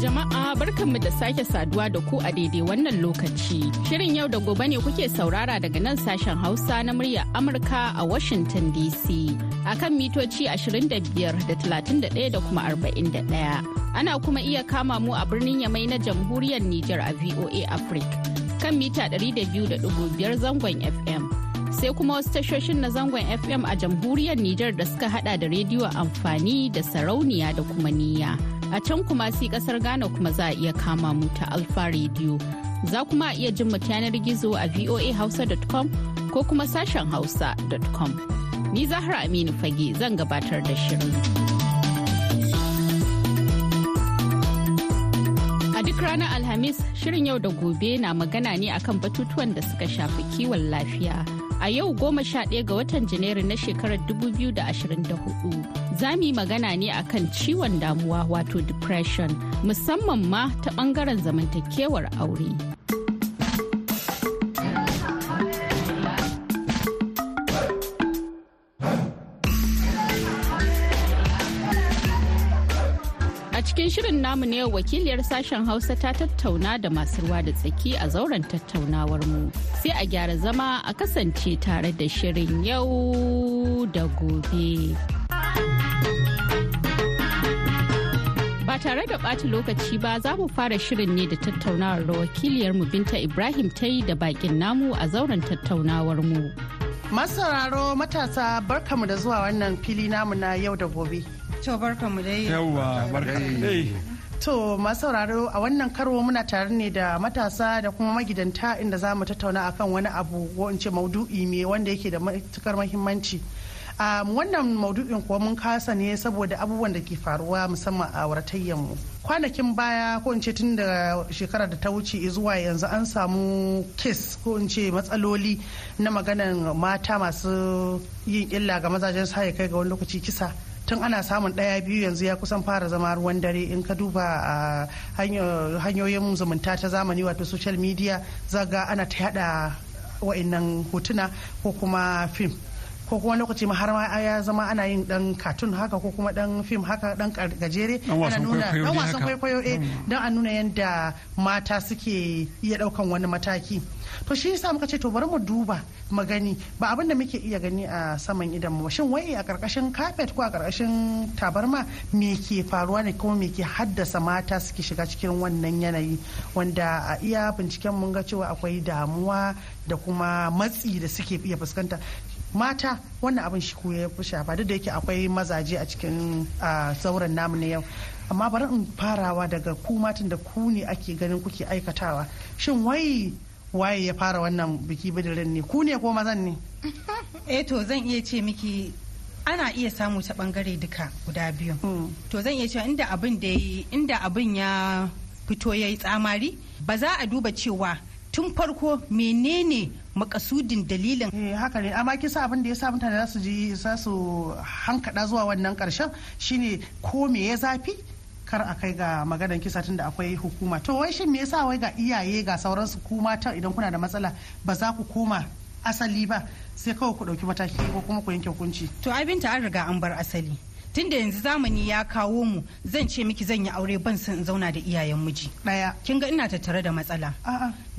Jama'a barkanmu da sake saduwa da ku a daidai wannan lokaci. Shirin yau da gobe ne kuke saurara daga nan sashen Hausa na murya Amurka a Washington DC. A kan mitoci 25 da 31 da kuma 41. Ana kuma iya kama mu a birnin Yamai na jamhuriyar Nijar a VOA Africa. Kan mita 200.5 zangon FM. sai kuma wasu tashoshin na zangon FM a jamhuriyar Nijar da suka hada da rediyo amfani da sarauniya da kuma niyya. A can kuma si ƙasar Ghana kuma za a iya kama mu ta Alfa Radio. Za kuma iya jin mu yanar gizo a voahausa.com ko kuma sashen hausa.com. Ni Zahra Aminu Fage zan gabatar da shirin. A duk ranar Alhamis, shirin yau da gobe na magana ne akan batutuwan da suka shafi kiwon lafiya. A yau goma sha ɗaya ga watan janairu na shekarar 2024 za mu yi magana ne akan ciwon damuwa wato depression musamman ma ta ɓangaren zamantakewar aure. Namu ne wakiliyar sashen Hausa ta tattauna da masu ruwa da tsaki a zauren tattaunawar mu. Sai a gyara zama a kasance tare da shirin yau da gobe. Ba tare da ɓata lokaci ba za mu fara shirin ne da tattaunawar da wakiliyar mu Binta Ibrahim ta yi da bakin namu a zauren tattaunawar mu. Masauraro matasa barkamu da zuwa wannan fili namu na yau da gobe. To barkanmu dai. Yawwa barka dai. To masu sauraro a wannan karo muna tare ne da matasa da kuma magidanta inda za mu tattauna akan wani abu ko in ce maudu'i me wanda yake da matuƙar mahimmanci. wannan maudu'in kuwa mun kasa ne saboda abubuwan da ke faruwa musamman a mu kwanakin baya ko in ce tun da shekarar da ta wuce zuwa yanzu an samu kes ko in ce matsaloli na maganan mata masu yin illa ga mazajen sa kai ga wani lokaci kisa tun ana samun ɗaya biyu yanzu ya kusan fara zama ruwan dare. In ka duba a hanyoyin zumunta ta zamani wato social media zaga ana ta yada wa'annan hotuna ko kuma fim. Ko kuma lokaci ma har ma ya zama ana yin dan katun haka ko kuma dan fim haka dan gajere. Ana nuna dan wasan kwaikwayo eh dan a nuna yadda mata suke iya ɗaukan wani mataki. To shi yasa muka ce to bari mu duba magani ba abin da muke iya gani a saman idan mu shin wai a ƙarƙashin carpet ko a ƙarƙashin tabarma me ke faruwa ne kuma me ke haddasa mata suke shiga cikin wannan yanayi? Wanda a iya binciken mun ga cewa akwai damuwa da kuma matsi da suke iya fuskanta. Mata wannan abin shi ya fi shafa. Duk da yake akwai mazaje a cikin zauren namu na yau. Amma bari in farawa daga ku matan da ku ne ake ganin kuke aikatawa. Shin wai waye ya fara wannan biki bidirin ne? Ku ne ko mazan ne? Eh to zan iya ce miki ana iya samu ta ɓangare duka guda biyu. To zan iya cewa inda abin da inda abin ya fito ya yi tsamari ba za a duba cewa tun farko menene makasudin dalilin. Eh haka ne. Amma kisa abin da ya sa mutane za su ji za su hankada zuwa wannan ƙarshen shine ko me ya zafi? Kar a kai ga maganar kisa tun da akwai hukuma. To wai shin me yasa wai ga iyaye ga sauransu ku mata idan kuna da matsala ba za ku koma asali ba? Sai kawai ku ɗauki mataki ko kuma ku yanke hukunci. To abinta an riga an bar asali. Tunda yanzu zamani ya kawo mu zan ce miki zan yi aure ban son in zauna da iyayen miji. Daya kin ga ina tattare da matsala.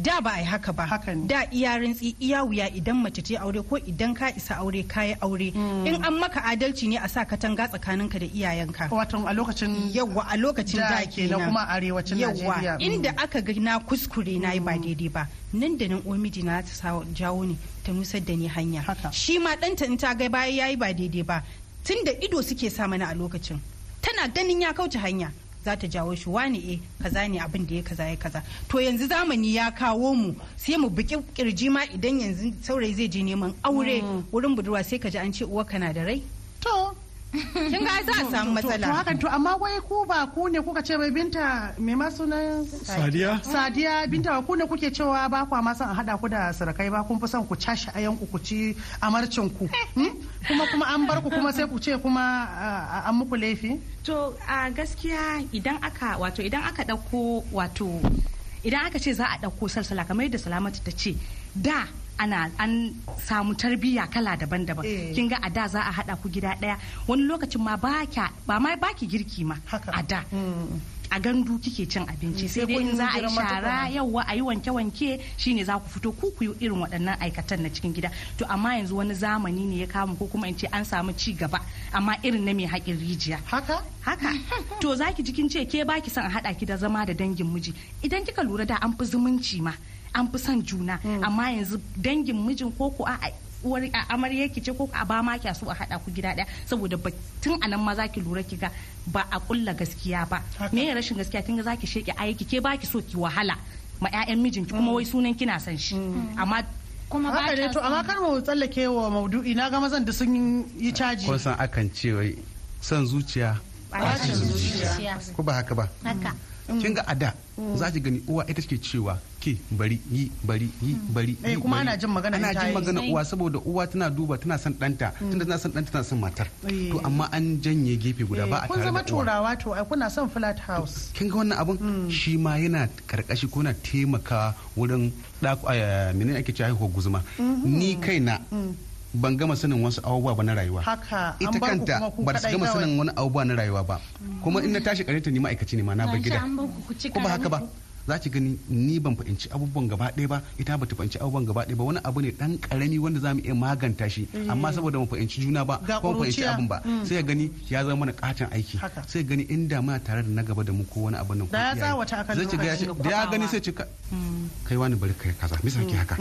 Da ba a yi haka ba. Da iya rintsi iya wuya idan mace ta aure ko idan ka isa aure ka yi aure. In an maka adalci ne a sa katanga tsakaninka da iyayenka. Wato a lokacin yawwa a lokacin Da da kenan. kuma arewacin Najeriya. yawwa inda aka ga na kuskure na yi ba daidai ba nan da nan omiji na ta jawo ni ta nusar da ni hanya. Shi ma ɗanta in ta ga baya yayi ba daidai ba tun da ido suke sa mana a lokacin. Tana ganin ya kauce hanya za ta jawo shi wani e kaza ne abin da ya kaza ya kaza. To yanzu zamani ya kawo mu sai mu biki ƙirji ma idan yanzu saurayi zai je neman aure wurin budurwa sai ka ji an ce uwa kana da rai? Kin ga za a samu To- to matsala hakan to amma wai ku ba ku ne kuka ce bai binta me ma sunan Sadiya? Sadiya binta ku ne kuke cewa ba kwa ma son a hada ku da sarakai ba kun fi son ku cashe ayan ku ku ci amarcin ku Hmm? kuma kuma an bar ku kuma sai ku ce kuma an muku laifi To a gaskiya idan aka wato idan aka ɗauko wato idan aka ce za a ɗauko salsala kamar yadda salamatu ta ce da ana an samu tarbiyya kala daban-daban. Eh. kin ga a da za a haɗa ku gida ɗaya. Wani lokacin ma ba ba ma baki girki ma Haka. a da. Hmm. a gandu kike cin abinci sai sai dai in za a yi shara yauwa a yi wanke-wanke shine za ku fito ku ku yi irin waɗannan aikatan na cikin gida. To amma yanzu wani zamani ne ya kama ko kuma in ce an samu ci gaba amma irin na mai haƙin rijiya. Haka? Haka. To zaki jikin ce ke baki son a hada ki da zama da dangin miji. Idan kika lura da an fi zumunci ma an fi son juna. Amma yanzu dangin mijin ko ko a uwar a amarya ki ce ko a ba ma kya so a hada ku gida ɗaya saboda ba tun a nan ma zaki lura ki ga ba a kulla gaskiya ba. Me ya rashin gaskiya? Kin ga zaki sheke aiki ke baki so ki wahala ma 'ya'yan mijinki kuma wai sunan kina son shi. Amma kuma ba haka ne ta to amma kar mu tsallake wa maudu'i. Na ga mazan da sun yi caji. Kun san akan ce wai son zuciya bacin zuciya. Ko ba haka ba? Haka. Kin ga a da za ki gani uwa ita ke cewa ke bari yi bari yi bari Eh, yi kuma bari. ana jin magana ana jin magana uwa saboda uwa tana duba tana son ɗanta tunda tana son ɗanta tana son matar. Eh. to amma an janye gefe guda ba a kun tare zama da uwa. turawa to ai kuna son flat house. kin ga wannan abun? Shi ma yana karkashi ko na taimaka wurin menene ake cewa haihuwar guzuma? Ni kaina ban gama sanin wasu abubuwa ba na rayuwa. Ita kanta ba su gama sanin wani abubuwa na rayuwa ba. Kuma in na tashi kareta ni ma'aikaci ne ma na bar gida. ko ba haka ba. Za ki gani ni ban fahimci abubuwan gaba ɗaya ba ita ba ta fahimci abubuwan gaba ɗaya ba. Wani abu ne dan ƙarami wanda za mu iya maganta shi amma saboda mu fahimci juna ba ko mu fahimci abin ba. Sai ya gani ya zama mana katon aiki. Sai ya gani inda muna tare da na gaba da mu ko wani abin nan ko ya zai ci da ya gani sai ci ka kai wani bari kai kaza me ke haka?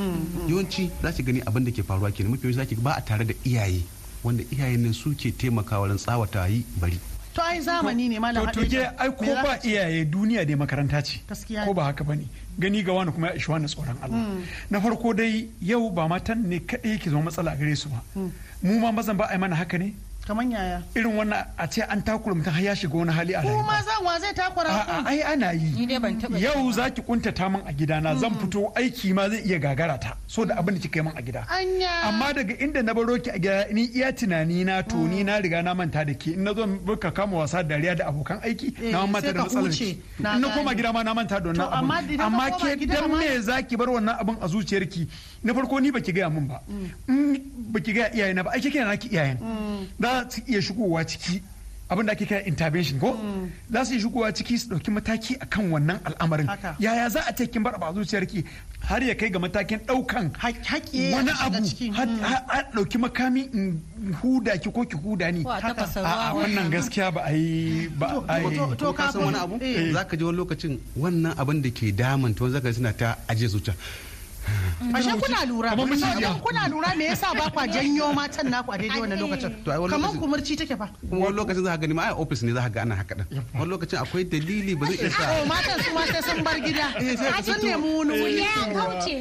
Yawanci za ki gani abin da ke faruwa kenan. Mafi yawanci za ki ba a tare da iyaye wanda iyayen nan suke taimakawa wurin tsawata yi bari. To ai zamani ne malam to tuge ai ko ba iyaye duniya dai makaranta ce. Ko ba haka ba ne gani ga wani kuma ya ishi wani tsoron Allah. Na farko dai yau ba matan ne kadai yake zama matsala gare su ba. Mu ma mazan ba a yi mana haka ne? Kaman yaya? Irin wannan a ce an takura mutum har ya shiga wani hali a rayuwa. mazan wa zai takura A'a, ku ai ana ni yi dai ban taba yau za ki kuntata min a gidana zan fito aiki ma zai iya gagara ta so da abin da kika yi min a gida. Anya. Amma daga inda na baro ki a gida ni iya tunani na to ni na riga na manta da ke. In na zo muka kama wasa da dariya da abokan aiki Eh, na manta da ka matsalar ki Na in na koma gida ma na manta da wannan amma abin. ka amma ke gida dan me zaki bar wannan abin a zuciyarki? Na farko ni baki gaya min ba. In baki gaya iyayen na ba ai kike naki iyayen. Za su iya shigowa ciki abin da ake kira intervention ko? Za su iya shigowa ciki su ɗauki mataki akan wannan al'amarin. Yaya za a ce kin bar abu a zuciyarki har ya kai ga matakin ɗaukan wani abu har- har ɗauki makami in huda ki ko ki huda ni? A a wannan gaskiya ba a yi ba a yi. to- ka san kafin- wani abu? eh. za ka ji wani lokacin wannan abin da ke damun ta wani zaka suna ta ajiye zuciya. Ashe kuna lura. Kamar kuna lura me yasa ba kwa janyo matan naku a daidai wannan lokacin. Ai Kamar kumurci take fa. kuma wani lokacin za ka gani ma a ofis ne za ka ga ana haka din wani lokacin akwai dalili ba zai iya sa Oh matan su ma sai sun bar gida. Sun nemi wani wuri. Ya kauce.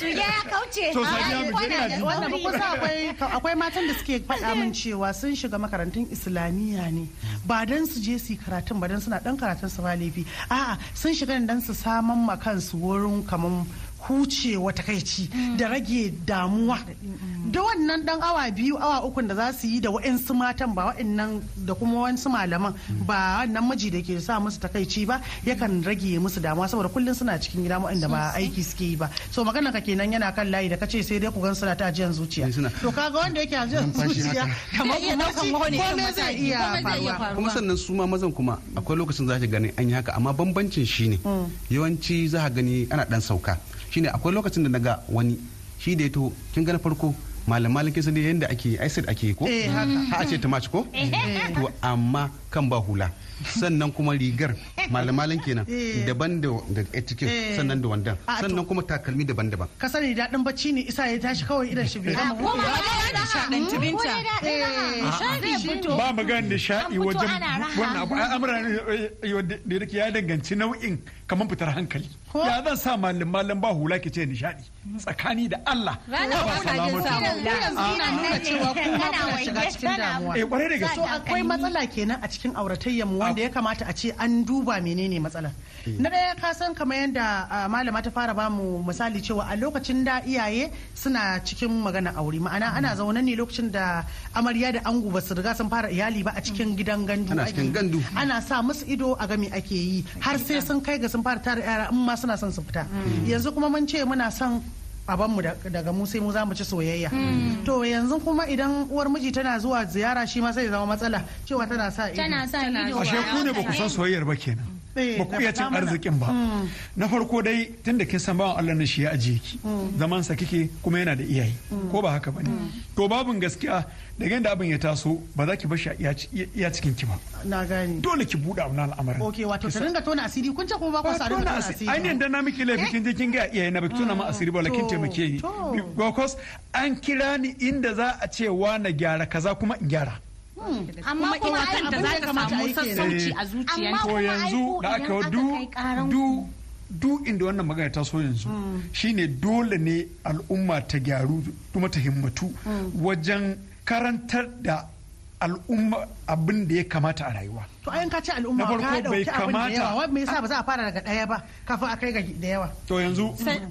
Tuge ya kauce. To, Sadiya, Ai, mu je wannan ba kusa akwai akwai matan da suke faɗa min cewa sun shiga makarantun islamiyya ne ba dan su je su karatun ba dan suna dan karatun su ba laifi a'a sun shiga dan su saman ma kansu wurin kaman hucewa takaici da rage damuwa. Da wannan dan awa biyu awa ukun da za su yi da wa'insu matan ba wa'innan da kuma wa'insu malaman ba wannan miji da ke sa musu takaici ba yakan rage musu damuwa saboda kullum suna cikin gida wa'inda ba aiki suke yi ba. So magana ka kenan yana kan layi da kace sai dai ku gan suna ta ajiyan zuciya. To kaga wanda yake Numfashi zuciya kamar kuma ɗaukan wani komai zai iya faruwa. kuma sannan su ma mazan kuma akwai lokacin za ka gani an yi haka amma bambancin shine yawanci za ka gani ana dan sauka. Shine akwai lokacin da na ga wani shi da ya to kin ga na farko malam malam kin san dai yanda ake acid ake ko? Eh, ha a ce tumaci ko? To amma kan ba hula. Sannan kuma rigar. Malam malam kenan Eh. daban da etiquette Eh. sannan da wandan sannan kuma takalmi daban-daban ka sani daɗin bacci ne isa ya tashi kawai idan shi bai gama Kuma buɗewa. ba da shaɗanci binta. Zai fito. ba magana nishaɗi wajen wannan abu. Al'amura ne, eh, eh, da yake ya danganci nau'in kamar fitar hankali. Ya zan sa mallam mallam ba hula ki ce nishadi tsakani da Allah. Ranar ba salamatu. yana nuna cewa kuma kuna shiga cikin damuwa. eh ƙwarai da gaske. So akwai matsala kenan a cikin auratayyar mu wanda ya kamata a ce an duba menene matsalar? Na ɗaya ka san kamar yadda malama ta fara ba mu misali cewa a lokacin da iyaye suna cikin magana aure ma'ana ana zaune ne lokacin da amarya da ango ba su riga sun fara iyali ba a cikin gidan gandu Ana ake cikin yi. gandu. ana sa musu ido a game ake yi har sai sun kai ga sun fara tara yara in ma suna son su fita. Yanzu kuma mun ce muna son babanmu da- daga mu sai mu za mu ci soyayya. To yanzu kuma idan uwar miji tana zuwa ziyara shi ma sai ya zama matsala cewa tana sa ido. Tana sa ido. ashe ku ne ba ku san soyayyar ba kenan. Eh, ba ku iya cin arzikin ba. Na farko dai tun da kin san bawan Allah na shi ya ajiye ki zaman sa kike kuma yana da iyaye. Ko ba haka ba ne to babun gaskiya daga yadda abin ya taso ba za ki bar shi a iya ci- iya cikin ki ba. Na gani dole ki buɗe abu na al'amarin. Ok wato ta dinga tona asiri. Kun ce kuma ba ku ba sa tona asiri. ainihin da na miki laifi kin je kin ga iyaye na baki tona ma asiri ba lakin taimake ni. because an kira ni inda za a ce wa na gyara kaza kuma in gyara. Amma kuma kanta abin za da ta samu sassauci a Amma zuciyarta kuma yanzu ko da aka du du inda wannan magana ta so yanzu. Shine dole ne al'umma ta gyaru kuma ta himmatu wajen karantar da al'umma abin da ya kamata a rayuwa. To ayan ka ce al'umma ka ɗauki abin da kamata- yawa wai me yasa ba za a fara daga ɗaya ba? Kafin a kai ga da yawa. To yanzu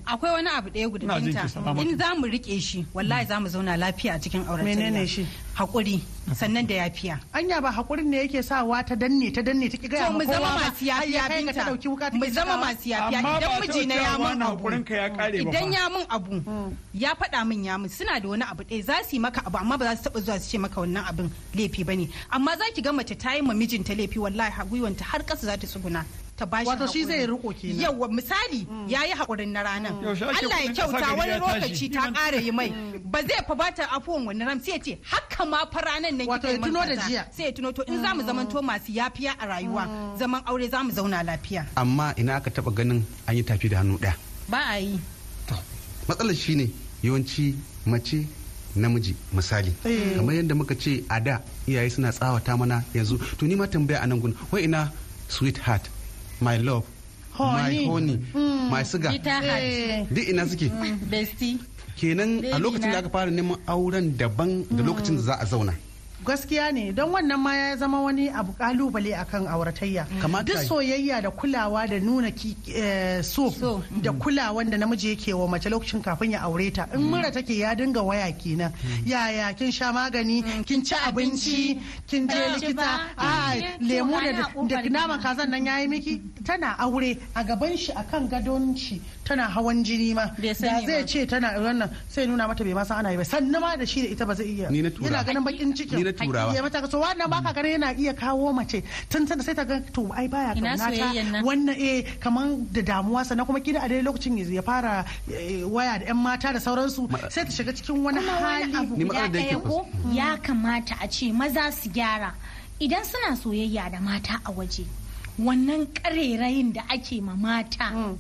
akwai wani abu ɗaya guda binta. in za mu riƙe shi wallahi za mu zauna lafiya a cikin auratayya. Menene shi? haƙuri sannan da yafiya. Anya ba hakurin ne yake sawa ta danne ta danne ta ki gaya to ma mu zama masu yafiya binta. mu zama masu yafiya. Idan miji na ya mun abu hakurin ka ya kare ba idan ya mun abu ya faɗa min ya mun. Suna da wani abu ɗaya za su yi maka abu amma ba za su taɓa zuwa su ce maka wannan abin laifi ba ne amma za ki ga mace ta yi ma mijinta laifi wallahi ha gwiwanta har ƙasa za ta tsuguna ta bashi Wato shi zai riko kenan. yawa misali ya yi haƙurin na ake Allah ya kyauta wani lokaci ta ƙara yi mai. Ba zai fa bata afuwan wani ram sai ya ce haka ma fa ranar nan min tuno da kaza." jiya. sai ya tuno to in za mu zamanto masu yafiya a rayuwa zaman aure za mu zauna lafiya. Amma ina aka taba ganin an yi tafi da hannu ɗaya? Ba a yi. Matsalar shine yawanci mace namiji misali. Eh. kamar yadda muka ce a da iyaye suna tsawata mana yanzu. To ni ma tambaya a nan gun wai ina sweetheart my love my Honey. honey my sugar? Eh, duk ina suke? Bestie. Kenan a lokacin da aka fara neman auren daban da lokacin da za a zauna. Gaskiya ne don wannan ma ya zama wani abu ƙalubale akan auratayya. Kamata duk soyayya da kulawa da nuna ki, eh, so, So. da kulawan da namiji yake wa mace lokacin kafin ya aure ta. In mura take ya dinga waya kenan. Yaya kin sha magani? Kin ci abinci? kin je likita? a Mm. lemu da a ƙofar da gida. naman kazan nan yayi miki? Tana aure a gaban shi akan gadon shi. Tana hawan jini ma. Da zai ce tana wannan sai nuna mata bai ma san ana yi ba. Sannan ma da shi da ita ba zai iya. Ni na tura. yana ganin bakin cikin. Ni na turawa. ya mata so wannan baka ganin yana iya kawo mace. Tun tun sai ta ga to ai baya ƙauna ta nan? wannan eh kaman da damuwa. Sannan kuma kida a dai lokacin ya fara eh, waya da yan mata da sauransu sai ta shiga cikin wani hali. Ni matsalar da yake ya kamata a ce maza su gyara. Idan suna soyayya da mata a waje wannan ƙarerayin da ake ma mata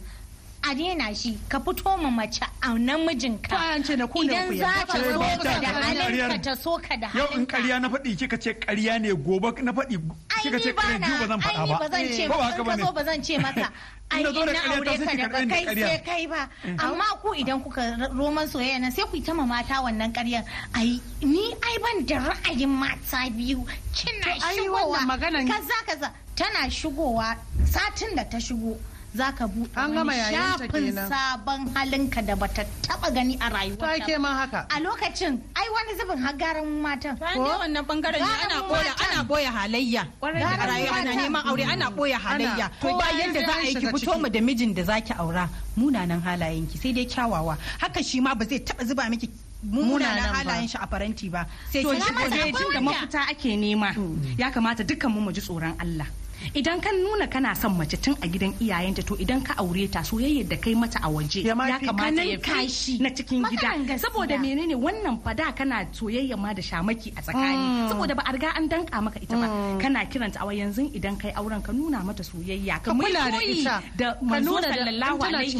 a daina shi ka fito ma mace a namijinka. Ne idan ku za ta Ce so ba ka da halinka ƙaryar. ta so ka da yau in halinka. ƙarya na faɗi kika ce ƙarya ne gobe na faɗi kika ce ba ƙarya ba zan faɗa ba. ba ba maka haka ka ba ne? zo ba zan ce maka ai na aure sai ka daga kai sai kai ba. Amma ku idan kuka roman soyayya nan sai ku yi ta ma mata wannan ƙaryan ai ni ai ban da ra'ayin mata biyu. Kina shigowa wannan maganan- kaza kaza. Tana shigowa satin da ta shigo za ka buɗe wani shafin sabon halinka da bata taba gani a ta rayuwarta ke ba. ma haka a lokacin ai wani zubin har garan matan dai wannan ɓangaren ne ana matan. ana ɓoye halayya. A rayuwa ana neman aure ana ɓoye halayya. To ba Kowa yadda sai za a yi ki fito mu da mijin da zaki aura munanan halayenki sai dai kyawawa. Haka shi ma ba zai taba zuba miki Munanan halayen shi a faranti ba. Sai kin da mafita ake nema ya kamata dukkan mu mu ji tsoron Allah idan kan nuna kana son mace tun a gidan iyayenta to idan ka aure ta soyayyar da kai mata a waje Ya kamata ya kashi. na cikin gida. saboda menene? Wannan fada kana soyayya ma da shamaki a tsakani. Saboda ba a riga an danka maka ita ba. Kana kiranta a yanzu idan kai auren ka nuna mata soyayya Ka kula da ita. da Ka manzo sallallahu alaihi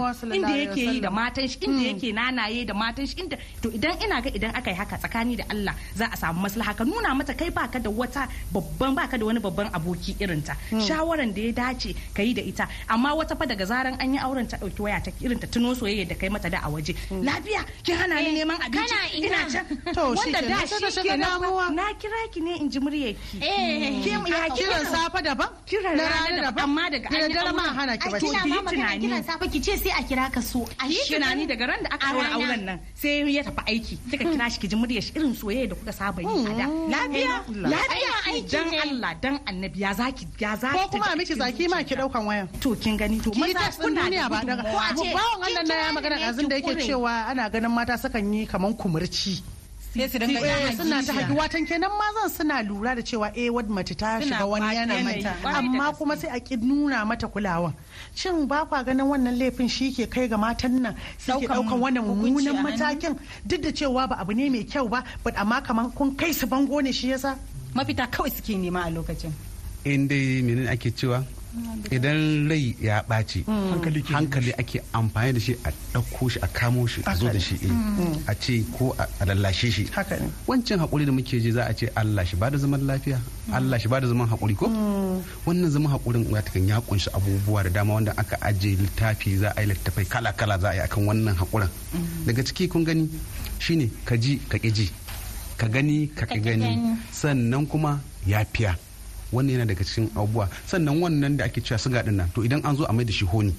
wasallam. inda yake yi da matan shi inda yake nanaye da matan shi inda to idan ina ga idan aka yi haka tsakani da Allah za a samu maslaha. Ka nuna mata kai baka da wata babban baka da wani babban aboki irinta. Shawaran da ya dace ka yi da ita. Amma wata fa daga zaran an yi auren ta ɗauki waya ta irin ta tuno soyayya da kai mata da a waje. Lafiya kin hana ni neman abinci? ina. can. To, shi wanda da shi fa, na kira ki ne in ji muryarki. Eh. Ya kiran safa daban kiran na rana daban. amma daga da an yi daddare ma auren. hana ki bacci. kina ki tunani. kiran safe ki ce sai a kira ka so. A yi tunani daga ran da aka A ɗaura rana. auren nan sai ya tafi aiki. Kika kira shi ki ji muryar shi irin soyayya da kuka saba yi a da. Lafiya? Lafiya? Aiki dan. Allah dan annabi ya zaki ya zaki ko kuma a ta miki zaki ma ki ɗaukan wayan. To kin gani? To ki da duniya ba daga gudunmawa. a ce, bawon Allah na ya magana azin da yake cewa ana ganin mata sukan yi kaman kumurci. Sai su dinga yin suna ta haɗu watan kenan mazan suna lura da cewa eh wadda mace ta shiga wani yanayi mata. Amma kuma sai a ki nuna mata kulawan. Shin ba kwa ganin wannan laifin shi ke kai ga matan nan? Suke ɗaukan wannan mummunan matakin? Duk da cewa ba abu ne mai kyau ba but amma kaman kun kai su bango ne shi yasa mafita kawai suke nema a lokacin. In dai menene ake cewa? Idan rai ya ɓaci Hankali ke hankali ake amfani da shi a ɗauko shi a kamo shi a zo da shi eh, a ce ko a lallashe shi. Wancan haƙuri da muke ji za a ce Allah shi ba da zaman lafiya Allah shi ba da zaman haƙuri ko? Wannan zaman haƙurin watakan ya ƙunshi abubuwa da dama wanda aka ajiye littafi za a yi littafai kala kala za a yi akan wannan haƙurin. Daga ciki kun gani shine ka ji ka ƙi ji. Ka gani ka ƙi gani. sannan kuma yafiya. Wannan yana daga cikin abubuwa. Sannan wannan da ake cewa siga ɗin nan to idan an zo a mai da shi honi.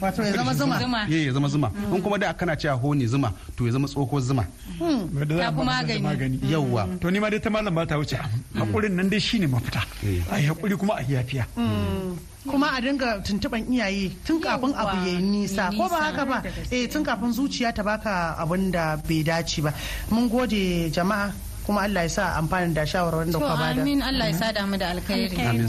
Wato ya zama zuma. Eh ya zama zuma. In kuma da kana cewa honi zuma to ya zama tsohuwar zuma. Wadda za a Ya fi ba masa magani. magani yawwa to ni ma dai ta malam ba ta wuce. Hakurin nan dai shine mafita. Eh. a yi haƙuri kuma a yi yafiya. Kuma a dinga tuntuban iyaye tun kafin abu ya yi nisa. Ko ba haka ba? eh tun kafin zuciya ta baka abin da bai dace ba. Mun gode jama'a. Kuma Allah ya sa amfanin da shawarwarin da kuka ba da. amin. Allah ya sa damu da alkhairi. Amin.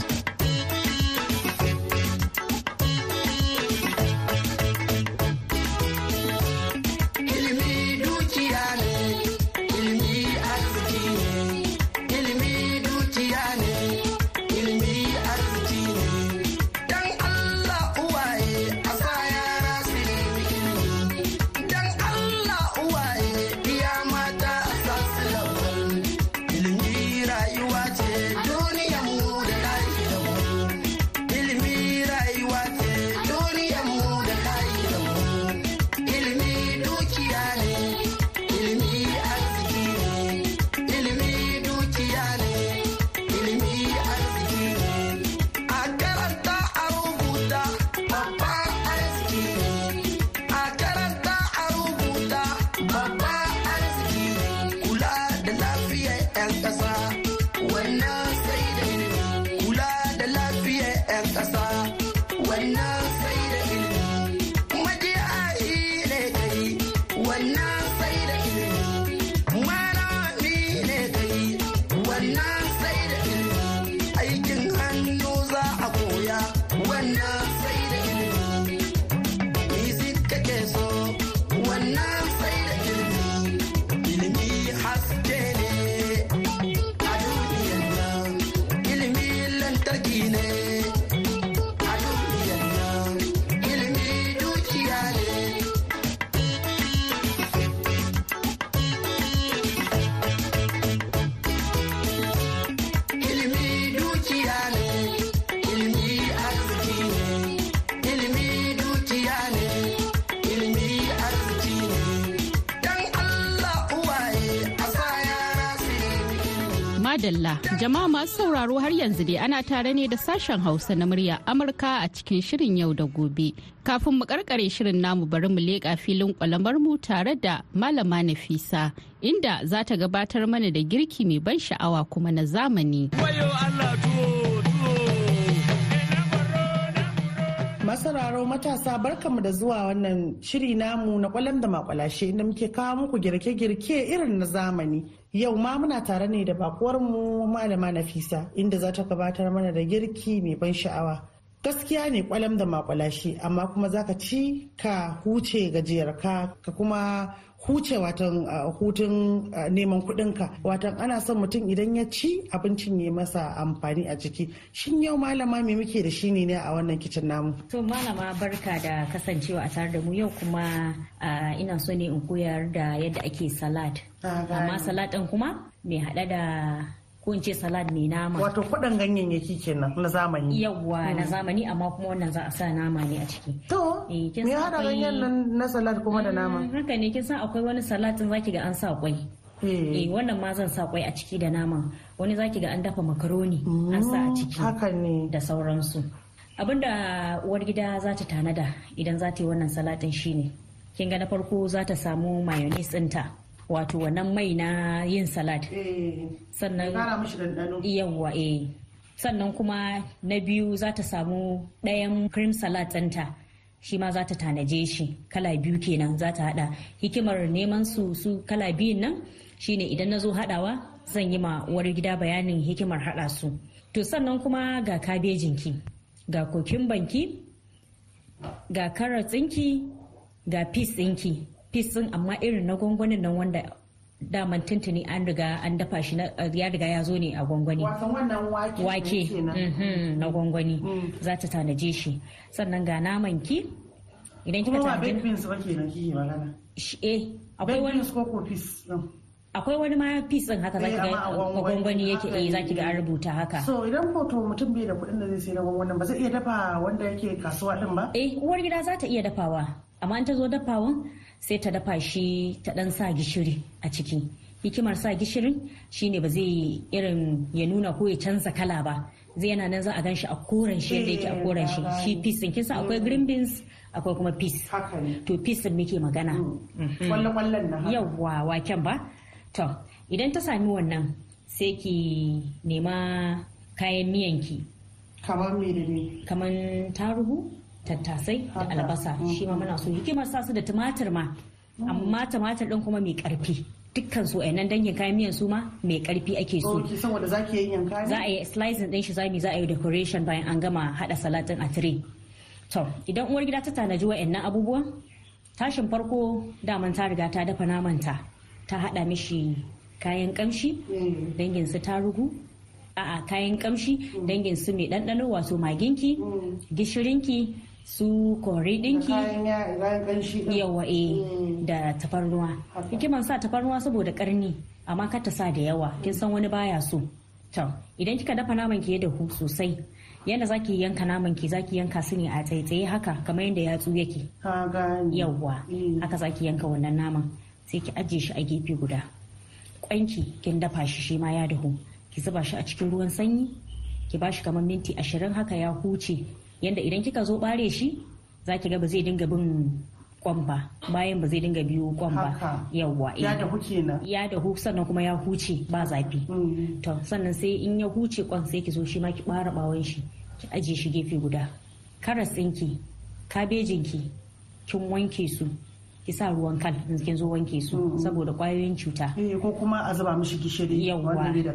Madalla, jama'a masu sauraro har yanzu dai ana tare ne da sashen Hausa na murya Amurka a cikin shirin yau da gobe. Kafin mu karkare shirin namu bari mu leƙa filin kwalamar mu tare da Malama Nafisa, inda za ta gabatar mana da girki mai ban sha'awa kuma na zamani. Masararo matasa barkamu da zuwa wannan shiri namu na kwalam da makwalashe inda muke kawo muku girke-girke irin na zamani. Yau ma muna tare ne da bakuwarmu malama Nafisa inda za ta gabatar mana da girki mai ban sha'awa. Gaskiya ne kwalam da makwalashe amma kuma za ka ci ka huce gajiyarka ka kuma huce watan hutun neman kuɗinka watan ana son mutum idan ya ci abincin ya masa amfani a jiki shin yau malama me muke da shi ne a wannan kicin namu To malama barka da kasancewa a tare da mu yau kuma ah, ina so ne in koyar da yadda ake salad. Gane. Amma salad ɗin kuma mai haɗa da ko in ce salad mai nama. Wato kwaɗan ganyayyaki kenan na zamani. Yawwa na zamani amma kuma wannan za a sa nama ne a ciki. To Eh, me hada ganyen nan na salad kuma da nama? Mm, haka ne kin san akwai wani salatin zaki ga an sa kwai. Eh. Eh wannan ma zan sa kwai a ciki da naman wani zaki ga an dafa makaroni an sa a ciki haka ne. da sauransu. Abinda uwar gida za ta tanada idan za ta yi wannan salatin shine kin ga na farko za ta samu mayonnaise ɗinta. Wato wannan mai na yin salad. Eh sannan yawwa eh. Sannan kuma na biyu za ta samu ɗayan cream salad ɗinta shi ma za ta tanaje shi. Kala biyu kenan za ta hada hikimar neman su su kala biyun nan shine idan na zo hadawa zan yi ma uwar gida bayanin hikimar hada su. To sannan kuma ga kabejinki ga banki ga carrot ɗinki ga peas ɗinki. Ɗin amma irin na gwangwanin nan wanda daman tuntuni an riga an dafa shi na- ya riga ya zo ne a gwangwani. Wake mhm, na gwangwani. Za ta tanaje shi. Sannan ga naman ki. Idan kika kuma tanaje beans ba kenan kike magana. Shi eh akwai wani ko ko din akwai wani ma piece din haka zaki Eh, ga gwangwani gwangwani yake eh zaki ga an rubuta haka. So idan hoto mutum bai da kuɗin da zai sai na gwangwanin ba zai iya dafa wanda yake kasuwa din ba? Eh uwar gida za ta iya dafawa. Amma in ta zo dafawan sai ta dafa shi ta dan sa gishiri a ciki. Hikimar sa gishirin shine ba zai irin ya nuna ko ya canza kala ba. Zai yana nan za a gan shi a koren shi yadda yake a koren shi. shi peas din kinsa akwai green beans akwai kuma peas. Ne. To peas din muke magana. Kwallon ƙwallon na haka. Yawwa waken ba? To idan ta sami wannan sai ki nema kayan miyanki kamar me da me kamar tarugu tattasai da albasa. Shi ma muna so. Hikimar sa su da tumatir ma. Amma tumatir din kuma mai ƙarfi dukkan su nan dangin kayan miyan su ma mai ƙarfi ake so. Saboda zaki yin yanka za a yi slicing din shi zami za a yi decoration bayan an gama hada salatin a tire to idan uwar gida ta tanaji wa'annan abubuwan tashin farko daman ta riga ta dafa namanta. Ta hada mishi kayan kamshi Mm. dangin su tarugu a'a kayan kamshi dangin su mai ɗanɗano wato maginki gishirinki su kori da ɗinki kayan ya kayan kanshi din. yawa eh Mm. da tafarnuwa. Hikiman sa tafarnuwa saboda karni amma kar ta sa da yawa. Kin san wani baya so. To idan kika dafa naman ki ya dahu sosai yanda zaki yanka naman ki zaki yanka su ne a tsaitsaye haka kamar yadda yatsu yake. Yawwa Mm. haka zaki yanka wannan naman. Sai ki ajiye shi a gefe guda. Kwanki kin dafa shi shi ma ya dahu. Ki zuba shi a cikin ruwan sanyi ki ba shi kamar minti ashirin haka ya huce. Yanda idan kika zo bare shi zaki ga ba zai dinga bin kwan ba. Bayan ba zai dinga biyo kwan ba. Yawwa eh. ya dahu kenan. Ya dahu sannan kuma ya huce ba zafi. Mm. to sannan sai in ya huce kwan sai ki zo shi ma ki bara bawon shi ki ajiye shi gefe guda. Karas ɗinki kabejinki kin wanke su. Ki sa ruwan kal in kin zo wanke su saboda ƙwayoyin cuta. Eh, ko kuma a zuba mishi gishiri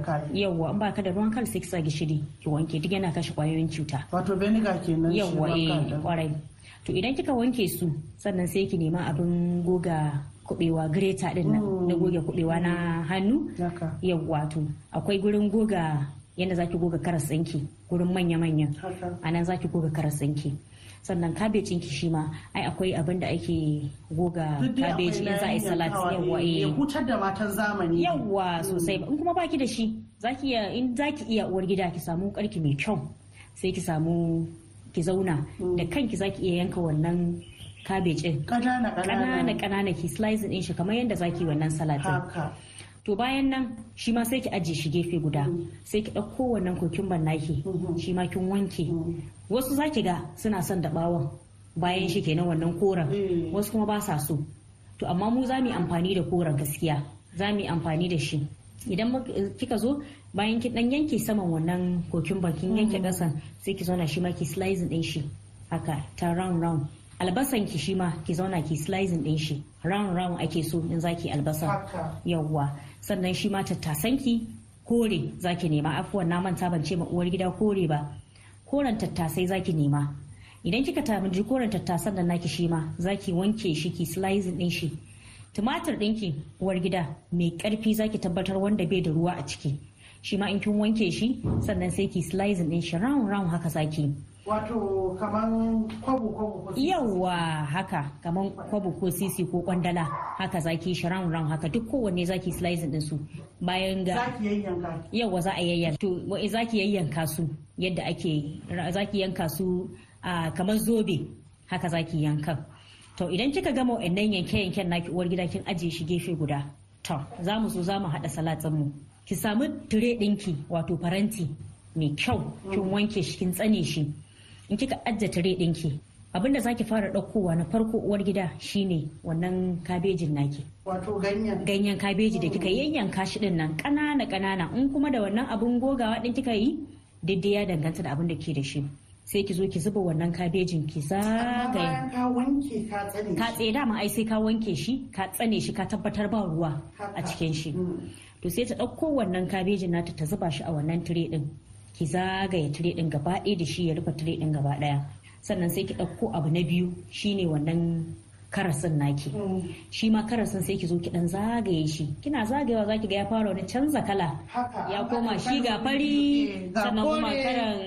kai yawwa in baka da ruwan kal sai ki sa gishiri ki wanke duk yana kashe ƙwayoyin cuta. Wato vinegar kenan ruwan eh kan ƙwarai to idan kika wanke su sannan sai ki nema abin goga kubewa greta ɗin nan na goge kubewa na hannu. Yawwa to akwai gurin goga yadda zaki goga karas ɗinki gurin manya-manyan. Haka. a nan zaki goga karas ɗinki. Sannan kabejin ki shi ma ai akwai abin da ake goga kabeji in za a yi salat yawwa eh, ya hutar da matan zamani. Yawwa sosai. In kuma baki da shi zaki iya in zaki iya uwar gida ki samu karki mai kyau sai ki samu ki zauna. Da kanki zaki iya yanka wannan kabejin. Ƙanana ƙanana. Ki slicing din shi kamar yadda zaki wannan salatin haka. To bayan nan shi ma sai ki ajiye shi gefe guda. Sai ki ɗauko wannan kokumban naki shi ma kin wanke. Wasu za ki ga suna son da ɓawon bayan shi kenan wannan koren. Mm. wasu kuma ba sa so. To amma mu za mu yi amfani da koren gaskiya. Za mu yi amfani da shi. Idan kika zo bayan kin dan yanke saman wannan kokumban kin yanke ƙasan sai ki zauna shi ma ki slicing din shi haka ta round round. Albasan ki shi ma ki zauna ki slicing din shi. Round round ake so in zaki albasa yawwa sannan shi ma tattasanki kore zaki nema. Afuwan na manta ban ce ma uwar gida kore ba. Koren tattasai zaki nema. Idan kika tamaji koren tattasan da naki shi ma zaki wanke shi ki slicing din shi. Tumatir ɗinki uwar gida mai ƙarfi zaki tabbatar wanda bai da ruwa a ciki. Shi ma in kin wanke shi sannan sai ki slicing din shi round round haka zaki. Wato kaman kwabo kwabo ko sisi. yawwa haka. Kamar kwabo ko sisi ko kwandala. Haka zaki shi ran ran haka. Duk kowanne zaki slicing din su. Bayan ga zaki yayyanka yawa za a yayyanka. To wa- zaki yayyanka su yadda ake zaki yanka su a kamar zobe. Haka zaki yanka. To idan kika gama wa'annan yanke yanken naki uwar gida kin ajiye shi gefe guda. To za mu so za mu haɗa salatin mu. Ki samu tire ɗinki wato faranti mai kyau. Kin wanke shi kin tsane shi. In kika ajiye tire ɗinki abin da zaki fara ɗaukowa na farko uwar gida shine wannan kabejin naki. Wato ganyen. Ganyen kabeji da kika yayyanka shi ɗin nan ƙanana ƙanana in kuma da wannan abun gogawa din kika yi daidai ya danganta da abin da ke da shi. Sai ki zo ki zuba wannan kabejin ki zagaye. ka wanke ka tsane ka tsaye dama ai sai ka wanke shi ka tsane shi ka tabbatar ba ruwa a cikin shi. Mm. to sai ta ɗauko wannan kabejin nata ta zuba shi a wannan tire din ki zagaye tire din gaba ɗaya da shi ya rufe tire din gaba ɗaya. Sannan sai ki ɗauko abu na biyu shine wannan karasin naki. Shi ma karasin sai ki zo ki dan zagaye shi. Kina zagayewa zaki ga ya fara wani canza kala. Ya koma shi ga fari ga sannan kuma karan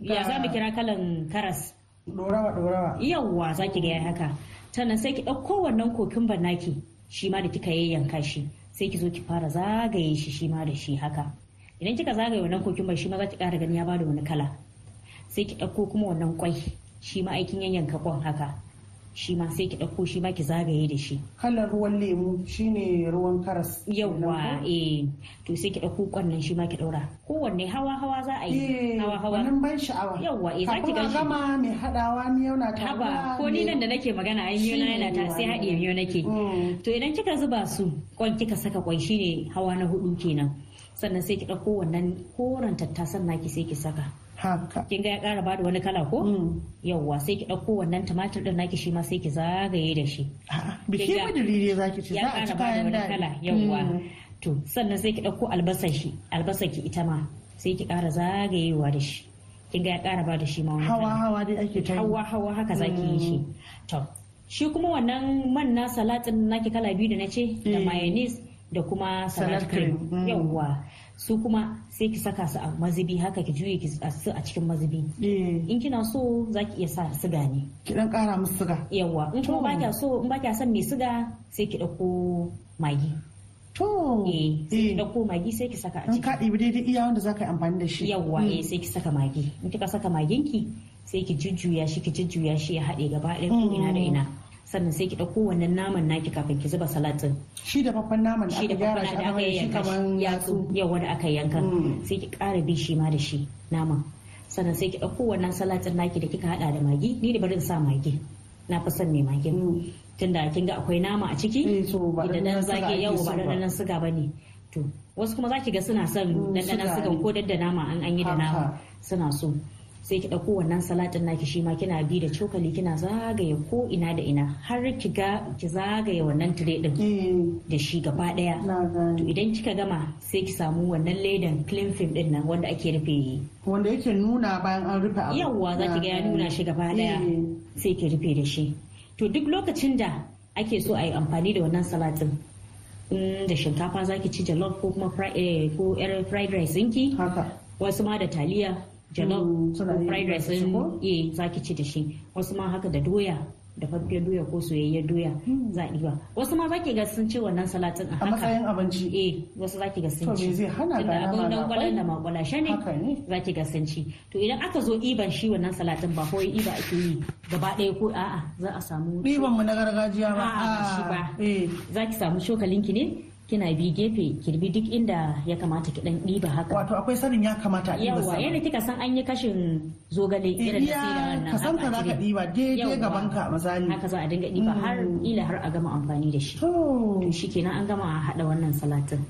ya za mu kira kalan karas. dorawa dorawa yawwa za ki ga ya haka. Sannan sai ki ɗauko wannan kokin naki shi ma da kika yayyanka shi. Sai ki zo ki fara zagaye shi shi ma da shi haka. Idan kika zagaye wannan kokin shi ma za ki ƙara gani ya ba da wani kala. Sai ki ɗauko kuma wannan kwai shi ma aikin yayyanka kwan haka. Shi ma sai ki ɗauko shi ma ki zagaye da shi. Kalar ruwan lemu shine ruwan karas yawwa eh. To sai ki ɗauko kwan nan shi ma ki ɗaura. Kowanne hawa hawa za a yi. Hawa hawa wannan ban sha'awa. Yawwa, eh, za ki Kafin a gan shi. gama mai hadawa ni yana ta haba ko ni nan da nake magana ai miyo na yana ta sai haɗiye miyo nake. To idan kika zuba su kwan kika saka kwan shine hawa na huɗu kenan. Sannan sai ki ɗauko wannan koren tattasan naki sai ki saka. Haka. Kin ga ya ƙara ba da wani kala ko? Yawwa sai ki ɗauko wannan tumatir din naki shi ma sai ki zagaye da shi. Biki madalili zaki ce ya za a ci kayan daɗi. kala yawwa Mm. to sannan sai ki ɗauko albasar shi albasar ki ita ma sai ki ƙara zagayewa da shi. Kin ga ya ƙara ba da shi ma wani hawa kala. Hawa dai ake ta hawa hawa haka zaki yi shi. To shi kuma wannan man na salatin naki kala biyu da na ce da Mm. mayonnaise da kuma salad cream mm. yawwa su kuma sai ki saka su a mazubi haka ki juye ki su a cikin mazubi. Eh, in kina so zaki iya sa siga ne. Ki dan kara musu suga yawwa in kuma ba kya so in ba kya son mai siga sai ki ɗauko magi. To. Eh sai eh, ki ɗauko magi sai ki saka a in ciki. ka ɗibi daidai iya wanda za ka yi amfani da shi. Yawwa Mm. eh sai ki saka magi. In kika saka maginki sai ki jujjuya shi ki jujjuya shi ya haɗe gaba ɗaya ko ina da ina. Sannan sai ki ɗauko wannan naman naki kafin ki zuba salatin shi da faffan naman da shi aka da gyara shi da aka aka da shi yanka kaman shi yatsu yawa da aka yanka. Mm. sai ki ƙara bi shi ma da shi naman. Sannan sai ki ɗauko wannan salatin naki da kika haɗa da magi. Ni da barin sa magi. Na fi son mai magin. Mm. tunda kin ga akwai nama a ciki da dan yau so ba ba. ɗanɗanon suga ba ne. To wasu kuma zaki ga suna son Mm, ɗanɗanon suga sugan ne. ko dadda nama an an yi da nama suna so. Sai ki ɗauko wannan salatin naki shi ma kina bi da cokali kina zagaye ko ina da ina har ki ga ki zagaye wannan tire din Eh, da shi gaba ɗaya. To idan kika gama sai ki samu wannan ledan clean film ɗin nan wanda ake rufe wanda yake nuna bayan an rufe abu. Yawwa za ki ga ya nuna shi gaba ɗaya Eh. sai ki rufe da shi. To duk lokacin da ake so a yi amfani da wannan salatin in da shinkafa za ki ci jollof ko kuma eh, ko yar fried rice ɗinki wasu ma da taliya jollof Mm, suna ko fried rice ko? eh za ki ci da shi. Wasu ma haka da doya da faffiyar doya ko soyayyar doya za a ɗiba. Wasu ma za ki ga sun ci wannan salatin a a haka. matsayin abinci? Eh wasu zaki ga sun To ci. me zai hana ga abin da kwalan da makwalashe ne Haka ne. zaki ga sun ci. To idan aka zo iban shi wannan salatin ba kawai iba ake yi gaba ɗaya ko a'a za a samu ɗiban mu na gargajiya ba. A'a, ba shi ba. eh. Zaki samu cokalinki ne kina bi gefe kirbi duk inda ya kamata ki dan ɗiba haka. Wato akwai sanin ya kamata a ɗiba yawa yadda kika san an yi kashin zogale irin da sai wannan ka san ka haka za ka ake yi. ɗiba daidai gaban ka misali. haka za a dinga ɗiba har ila har a gama amfani da shi. To. To shikenan an gama haɗa wannan salatin.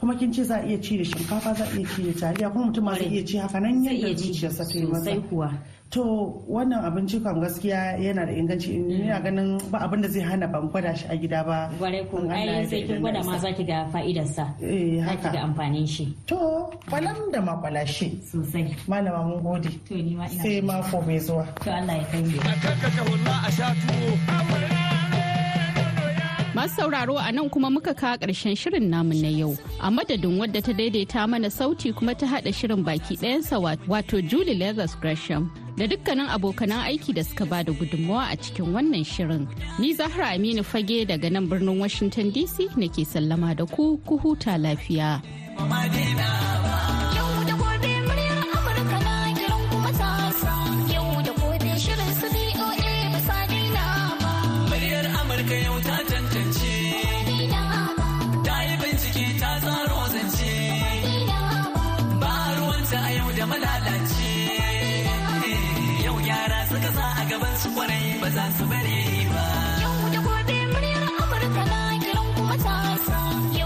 Kuma kin ce za a iya ci da shinkafa za a iya ci da taliya kuma mutum ma zai iya ci haka nan yadda iya ci zuciyarsa ta yi masa. kuwa. To wannan abinci kam gaskiya yana da inganci. Ina ganin ba abin da zai hana ban gwada shi a gida ba. Gwarai ko In ai sai kin gwada ma isa. za ki ga fa'idarsa. eh Za ki ga haka amfanin shi. To kwalam da makwalashe sosai. malama mun gode. To ni ma ina. sai mako mai zuwa. To Allah ya kai mu. Masu sauraro a nan kuma muka kawo ƙarshen shirin namu na yau. A madadin wadda ta daidaita mana sauti kuma ta haɗa shirin baki ɗayansa wato Julie Leathers Gresham. Da dukkanin abokanan aiki da suka ba da gudunmawa a cikin wannan shirin. Ni Zahra Aminu Fage daga nan birnin Washington DC nake sallama da ku ku huta lafiya.